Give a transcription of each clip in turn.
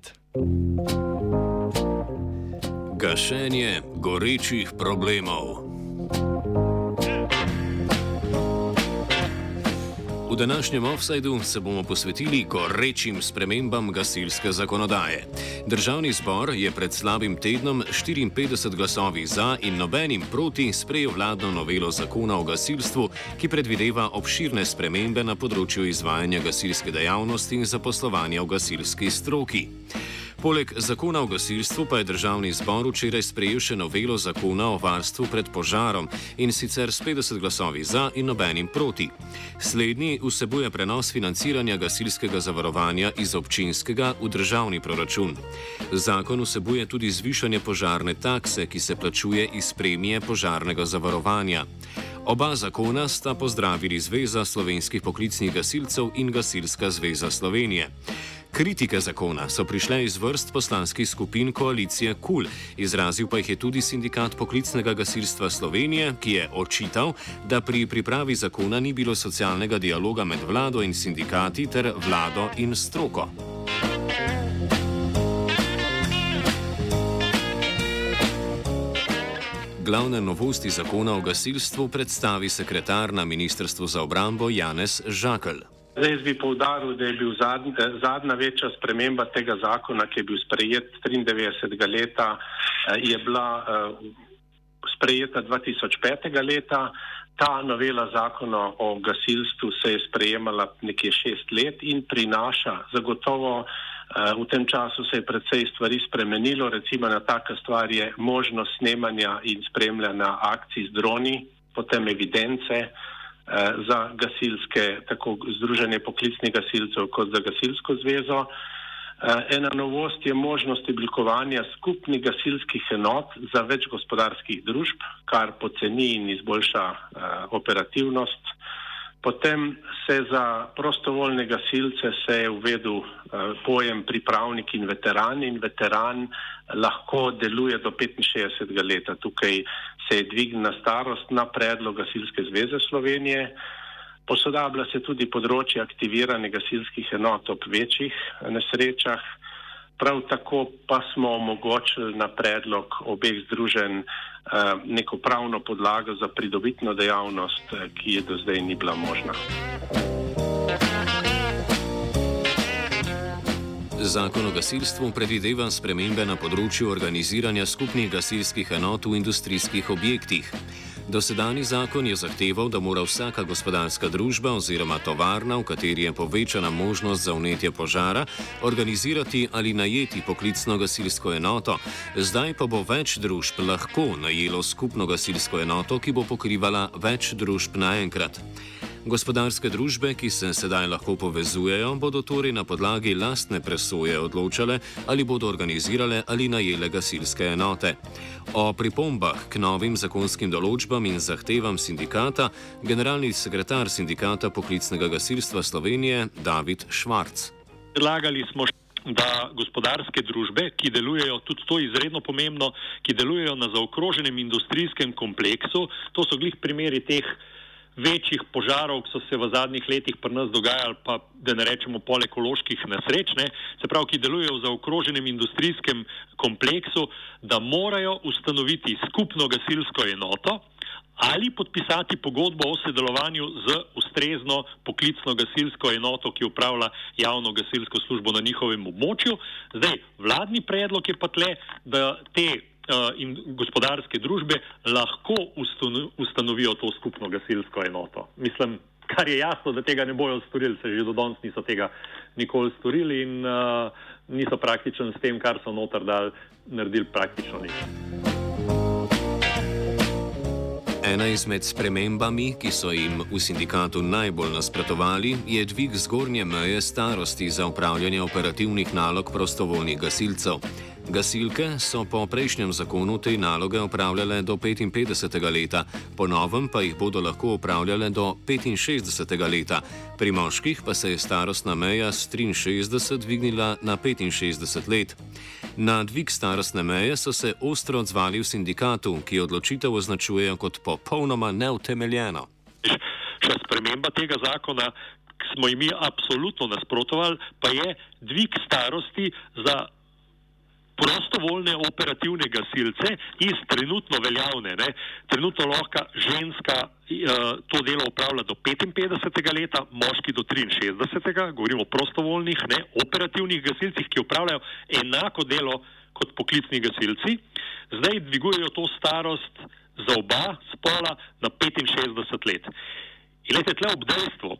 let. Gašenje gorečih problemov. V današnjem offsajdu se bomo posvetili gorečim spremembam gasilske zakonodaje. Državni zbor je pred slabim tednom 54 glasovi za in nobenim proti sprejel vladno novelo zakona o gasilstvu, ki predvideva obširne spremembe na področju izvajanja gasilske dejavnosti in zaposlovanja v gasilski stroki. Poleg zakona o gasilstvu pa je državni zbor včeraj sprejel še novelo zakona o varstvu pred požarom in sicer s 50 glasovi za in nobenim proti. Slednji vsebuje prenos financiranja gasilskega zavarovanja iz občinskega v državni proračun. Zakon vsebuje tudi zvišanje požarne takse, ki se plačuje iz premije požarnega zavarovanja. Oba zakona sta pozdravili Zveza slovenskih poklicnih gasilcev in Gasilska zveza Slovenije. Kritike zakona so prišle iz vrst poslanskih skupin koalicije KUL, izrazil pa jih je tudi sindikat poklicnega gasilstva Slovenije, ki je očital, da pri pripravi zakona ni bilo socialnega dialoga med vlado in sindikati ter vlado in stroko. Glavne novosti zakona o gasilstvu predstavi sekretar na Ministrstvu za obrambo Janez Žakelj. Zdaj bi povdaril, da je bil zadnj, zadnja večja sprememba tega zakona, ki je bil sprejet 93. leta, eh, je bila eh, sprejeta 2005. leta. Ta novela zakona o gasilstvu se je sprejemala nekje šest let in prinaša zagotovo. Eh, v tem času se je precej stvari spremenilo, recimo na taka stvar je možnost snemanja in spremljanja akcij z droni, potem evidence, Eh, za gasilske, tako Združenje poklicnih gasilcev kot za gasilsko zvezo. Eh, ena novost je možnost oblikovanja skupnih gasilskih enot za več gospodarskih družb, kar poceni in izboljša operativnost. Potem se za prostovoljne gasilce se je uvedel pojem pripravnik in veteran in veteran lahko deluje do 65. leta. Tukaj se je dvignila starost na predlog Gasilske zveze Slovenije. Posodablja se tudi področje aktiviranja gasilskih enot ob večjih nesrečah. Prav tako pa smo omogočili na predlog obeh združenj eh, neko pravno podlago za pridobitno dejavnost, eh, ki je do zdaj ni bila možna. Zakon o gasilstvu predvideva spremembe na področju organiziranja skupnih gasilskih enot v industrijskih objektih. Dosedani zakon je zahteval, da mora vsaka gospodarska družba oziroma tovarna, v kateri je povečana možnost za unetje požara, organizirati ali najeti poklicno gasilsko enoto. Zdaj pa bo več družb lahko najelo skupno gasilsko enoto, ki bo pokrivala več družb naenkrat. Gospodarske družbe, ki se sedaj lahko povezujejo, bodo torej na podlagi lastne presoje odločale, ali bodo organizirale ali najele gasilske enote. O pripombah k novim zakonskim določbam in zahtevam sindikata, generalni sekretar sindikata poklicnega gasilstva Slovenije David Švarc. Predlagali smo da gospodarske družbe, ki delujejo, tudi to je izredno pomembno, ki delujejo na zaokroženem industrijskem kompleksu, to so glih primeri teh večjih požarov, ki so se v zadnjih letih pri nas dogajali, pa da ne rečemo pol ekoloških nesrečne, se pravi, ki delujejo v zaokroženem industrijskem kompleksu, da morajo ustanoviti skupno gasilsko enoto ali podpisati pogodbo o sodelovanju z ustrezno poklicno gasilsko enoto, ki upravlja javno gasilsko službo na njihovem območju. Zdaj, vladni predlog je pa tle, da te in gospodarske družbe lahko ustanovijo to skupno gasilsko enoto. Mislim, kar je jasno, da tega ne bojo storili, se že do danes niso tega nikoli storili in uh, niso praktično s tem, kar so noter dal, naredili praktično nič. Ena izmed spremembami, ki so jim v sindikatu najbolj nasprotovali, je dvig zgornje meje starosti za upravljanje operativnih nalog prostovoljnih gasilcev. Gasilke so po prejšnjem zakonu te naloge opravljale do 55. leta, po novem pa jih bodo lahko opravljale do 65. leta. Pri moških pa se je starostna meja z 63 dvignila na 65 let. Na dvig starostne meje so se ostro odzvali v sindikatu, ki odločitev označujejo kot popolnoma neutemeljeno. Še sprememba tega zakona smo jim absolutno nasprotovali, pa je dvig starosti za prostovoljne operativne gasilce iz trenutno veljavne. Ne. Trenutno lahko ženska uh, to delo upravlja do 55. leta, moški do 63. Govorimo o prostovoljnih, ne, operativnih gasilcih, ki upravljajo enako delo kot poklicni gasilci. Zdaj dvigujejo to starost za oba spola na 65 let. In lejte tle ob dejstvu,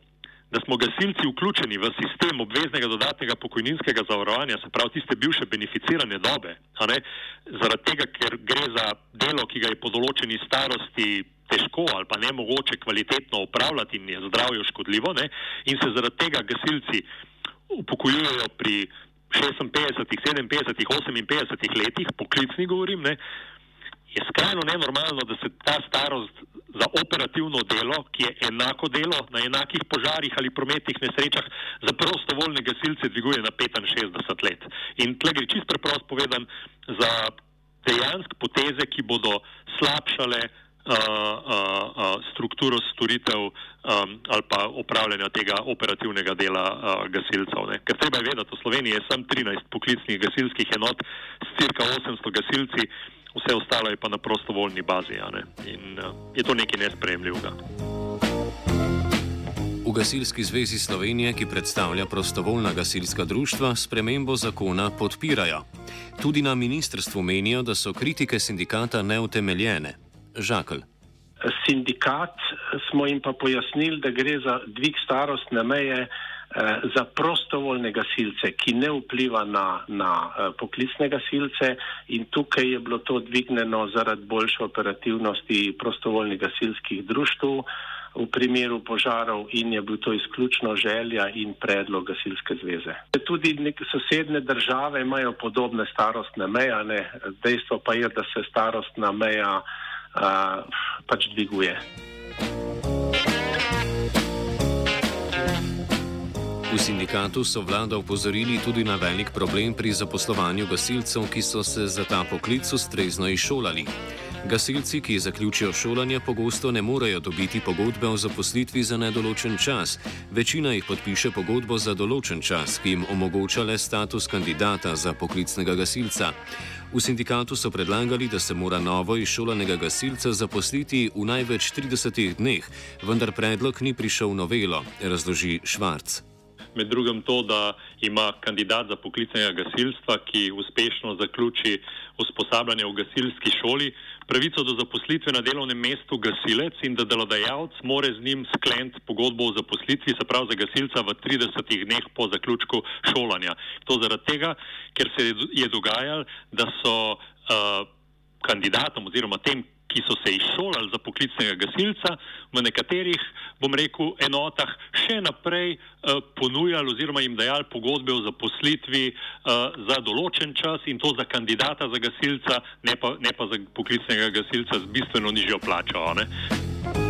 da smo gasilci vključeni v sistem obveznega dodatnega pokojninskega zavarovanja, se pravi tiste bivše beneficirane dobe, zaradi tega, ker gre za delo, ki ga je po določeni starosti težko ali pa ne mogoče kvalitetno upravljati in je zdravju škodljivo, ne? in se zaradi tega gasilci upokojujejo pri 56, 57, 58 letih, poklicni govorim, ne? je skrajno nenormalno, da se ta starost za operativno delo, ki je enako delo na enakih požarih ali prometnih nesrečah, za prostovoljne gasilce dviguje na 65 let. In tle gre čist preprost povedan za dejansko poteze, ki bodo slabšale uh, uh, uh, strukturo storitev um, ali pa upravljanja tega operativnega dela uh, gasilcev. Ne. Ker treba je vedeti, v Sloveniji je sam 13 poklicnih gasilskih enot s cirka 800 gasilci vse ostalo je pa na prostovoljni bazi. In uh, je to nekaj nespremljivega. V Gasilski zvezi Slovenije, ki predstavlja prostovoljna gasilska društva, spremembo zakona podpirajo. Tudi na ministrstvu menijo, da so kritike sindikata neutemeljene. Žakl. Sindikat smo jim pa pojasnili, da gre za dvig starostne meje. Eh, za prostovoljne gasilce, ki ne vpliva na, na eh, poklicne gasilce in tukaj je bilo to dvigneno zaradi boljše operativnosti prostovoljnih gasilskih društv v primeru požarov in je bil to izključno želja in predlog gasilske zveze. Tudi neke sosedne države imajo podobne starostne meje, ne? dejstvo pa je, da se starostna meja uh, pač dviguje. V sindikatu so vlada upozorili tudi na velik problem pri zaposlovanju gasilcev, ki so se za ta poklic ustrezno izšolali. Gasilci, ki zaključijo šolanje, pogosto ne morejo dobiti pogodbe o zaposlitvi za nedoločen čas. Večina jih podpiše pogodbo za določen čas, ki jim omogoča le status kandidata za poklicnega gasilca. V sindikatu so predlagali, da se mora novo izšolanega gasilca zaposliti v največ 30 dneh, vendar predlog ni prišel novelo, razloži Švarc med drugim to, da ima kandidat za poklicnega gasilstva, ki uspešno zaključi usposabljanje v gasilski šoli, pravico do zaposlitve na delovnem mestu gasilec in da delodajalec more z njim skleniti pogodbo o zaposlitvi, se pravi za gasilca v 30 dneh po zaključku šolanja. To zaradi tega, ker se je dogajalo, da so uh, kandidatom oziroma tem, ki so se izšolali za poklicnega gasilca, v nekaterih, bom rekel, enotah še naprej uh, ponujali oziroma jim dajali pogodbe o zaposlitvi uh, za določen čas in to za kandidata za gasilca, ne pa, ne pa za poklicnega gasilca z bistveno nižjo plačo. Ne?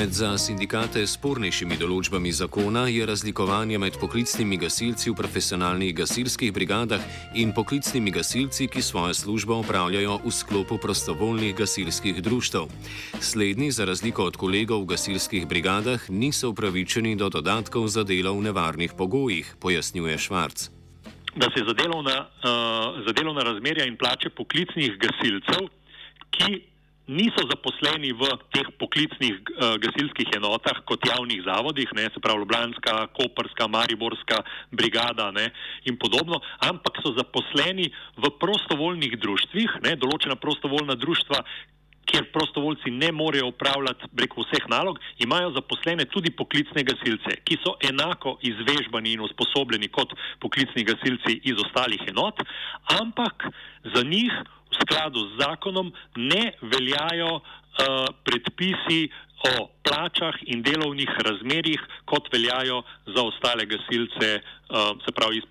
Med za sindikate spornejšimi določbami zakona je razlikovanje med poklicnimi gasilci v profesionalnih gasilskih brigadah in poklicnimi gasilci, ki svojo službo opravljajo v sklopu prostovoljnih gasilskih društv. Slednji, za razliko od kolegov v gasilskih brigadah, niso upravičeni do dodatkov za delo v nevarnih pogojih, pojasnjuje Švarc. Da se za delovna, uh, za delovna razmerja in plače poklicnih gasilcev, ki niso zaposleni v teh poklicnih uh, gasilskih enotah kot javnih zavodih, ne, se pravi Ljubljanska, Koperska, Mariborska brigada ne, in podobno, ampak so zaposleni v prostovoljnih društvih, ne, določena prostovoljna društva, kjer prostovoljci ne morejo upravljati preko vseh nalog, imajo zaposlene tudi poklicne gasilce, ki so enako izvežbani in usposobljeni kot poklicni gasilci iz ostalih enot, ampak za njih v skladu z zakonom ne veljajo uh, predpisi o plačah in delovnih razmerjih, kot veljajo za ostale gasilce, uh, se pravi iz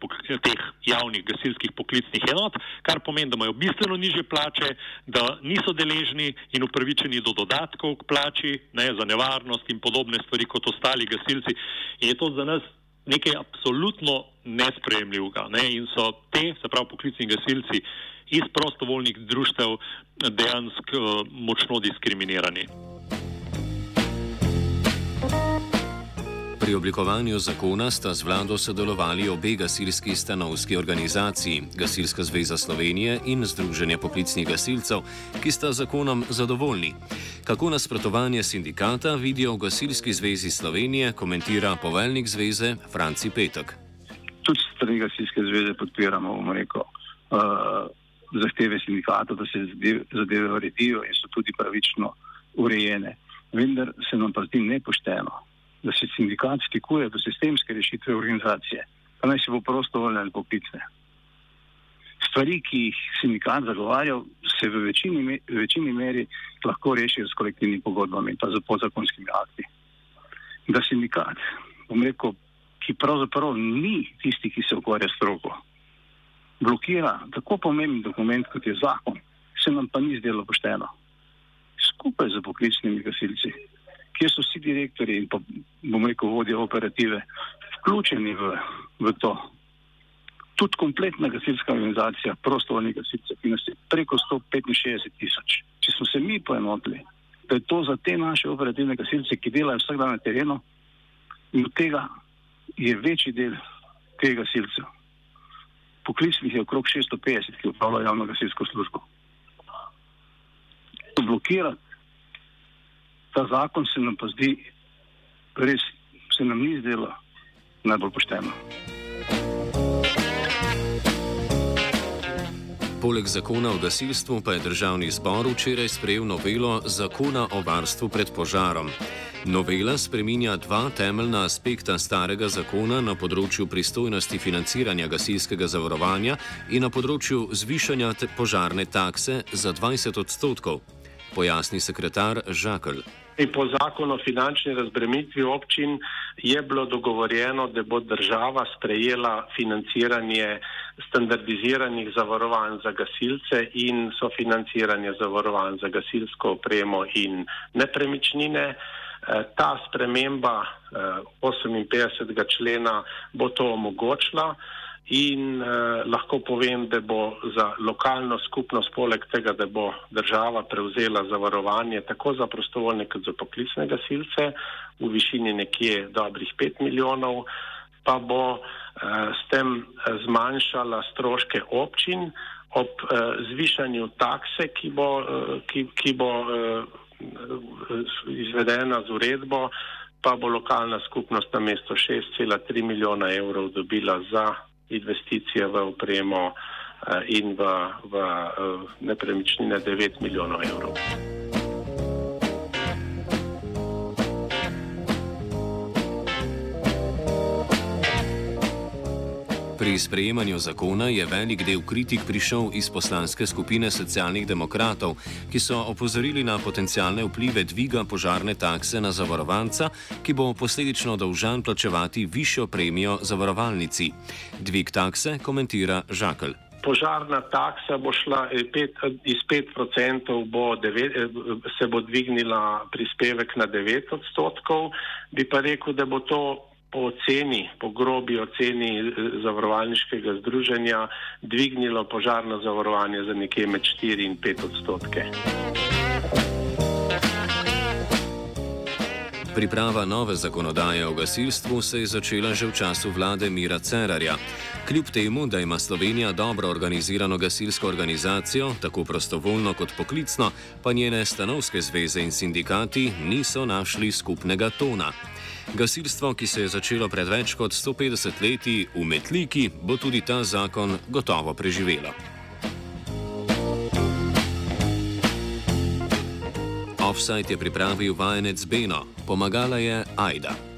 teh javnih gasilskih poklicnih enot, kar pomeni, da imajo bistveno niže plače, da niso deležni in upravičeni do dodatkov k plači, ne, za nevarnost in podobne stvari kot ostali gasilci. In je to za nas nekaj absolutno nespremljivega. Ne, in so te, se pravi poklicni gasilci, iz prostovoljnih društev dejansko močno diskriminirani. Pri oblikovanju zakona sta z vlado sodelovali obe gasilski stanovski organizaciji, Gasilska zveza Slovenije in Združenje poklicnih gasilcev, ki sta zakonom zadovoljni. Kako nasprotovanje sindikata vidijo v Gasilski zvezi Slovenije, komentira poveljnik zveze Franci Petek. Tudi strani Gasilske zveze podpiramo, bomo rekel. Uh, zahteve sindikata, da se zadeve uredijo in so tudi pravično urejene. Vendar se nam pa zdi nepošteno, da se sindikat stikuje do sistemske rešitve organizacije, pa naj se bo prostovoljne ali poklicne. Stvari, ki jih sindikat zagovarja, se v večini, v večini meri lahko rešijo s kolektivnimi pogodbami in pa z podzakonskimi akti. Da sindikat, bom rekel, ki pravzaprav ni tisti, ki se ukvarja s stroko, blokira tako pomemben dokument, kot je zakon, se nam pa ni zdelo pošteno. Skupaj z poklicnimi gasilci, kjer so vsi direktori in pa bom rekel vodje operative vključeni v, v to. Tudi kompletna gasilska organizacija, prostovoljni gasilci, ki nas je preko 165 tisoč. Če smo se mi poenotili, da je to za te naše operativne gasilce, ki delajo vsak dan na terenu, in od tega je večji del teh gasilcev poklicnih je okrog 650, ki upravljajo javno gasilsko službo. To blokirati ta zakon se nam pa zdi, res se nam ni zdelo najbolj pošteno. Poleg zakona o gasilstvu pa je državni zbor včeraj sprejel novelo zakona o varstvu pred požarom. Novela spreminja dva temeljna aspekta starega zakona na področju pristojnosti financiranja gasilskega zavarovanja in na področju zvišanja požarne takse za 20 odstotkov, pojasni sekretar Žakl. Po zakonu o finančni razbremitvi občin je bilo dogovorjeno, da bo država sprejela financiranje standardiziranih zavarovanj za gasilce in sofinanciranje zavarovanj za gasilsko opremo in nepremičnine. Eh, ta sprememba 58. Eh, člena bo to omogočila in eh, lahko povem, da bo za lokalno skupnost poleg tega, da bo država prevzela zavarovanje tako za prostovoljne kot za poklicne gasilce v višini nekje dobrih 5 milijonov, pa bo eh, s tem zmanjšala stroške občin ob eh, zvišanju takse, ki bo, eh, ki, ki bo eh, izvedena z uredbo, pa bo lokalna skupnost na mesto 6,3 milijona evrov dobila za investicije v opremo eh, in v, v eh, nepremičnine 9 milijonov evrov. Pri sprejemanju zakona je velik del kritik prišel iz poslanske skupine socialnih demokratov, ki so opozorili na potencijalne vplive dviga požarne takse na zavarovanca, ki bo posledično dolžan plačevati višjo premijo zavarovalnici. Dvig takse komentira Žakl. Požarna taksa bo šla eh, pet, iz 5%, bo devet, eh, se bo dvignila prispevek na 9 odstotkov. Bi pa rekel, da bo to po oceni, po grobi oceni eh, zavarovalniškega združenja dvignilo požarno zavarovanje za nekje med 4 in 5 odstotke. Priprava nove zakonodaje o gasilstvu se je začela že v času vlade Mira Cerarja. Kljub temu, da ima Slovenija dobro organizirano gasilsko organizacijo, tako prostovoljno kot poklicno, pa njene stanovske zveze in sindikati niso našli skupnega tona. Gasilstvo, ki se je začelo pred več kot 150 leti v Metliki, bo tudi ta zakon gotovo preživelo. Offside je pripravil vajenec Beno, pomagala je Aida.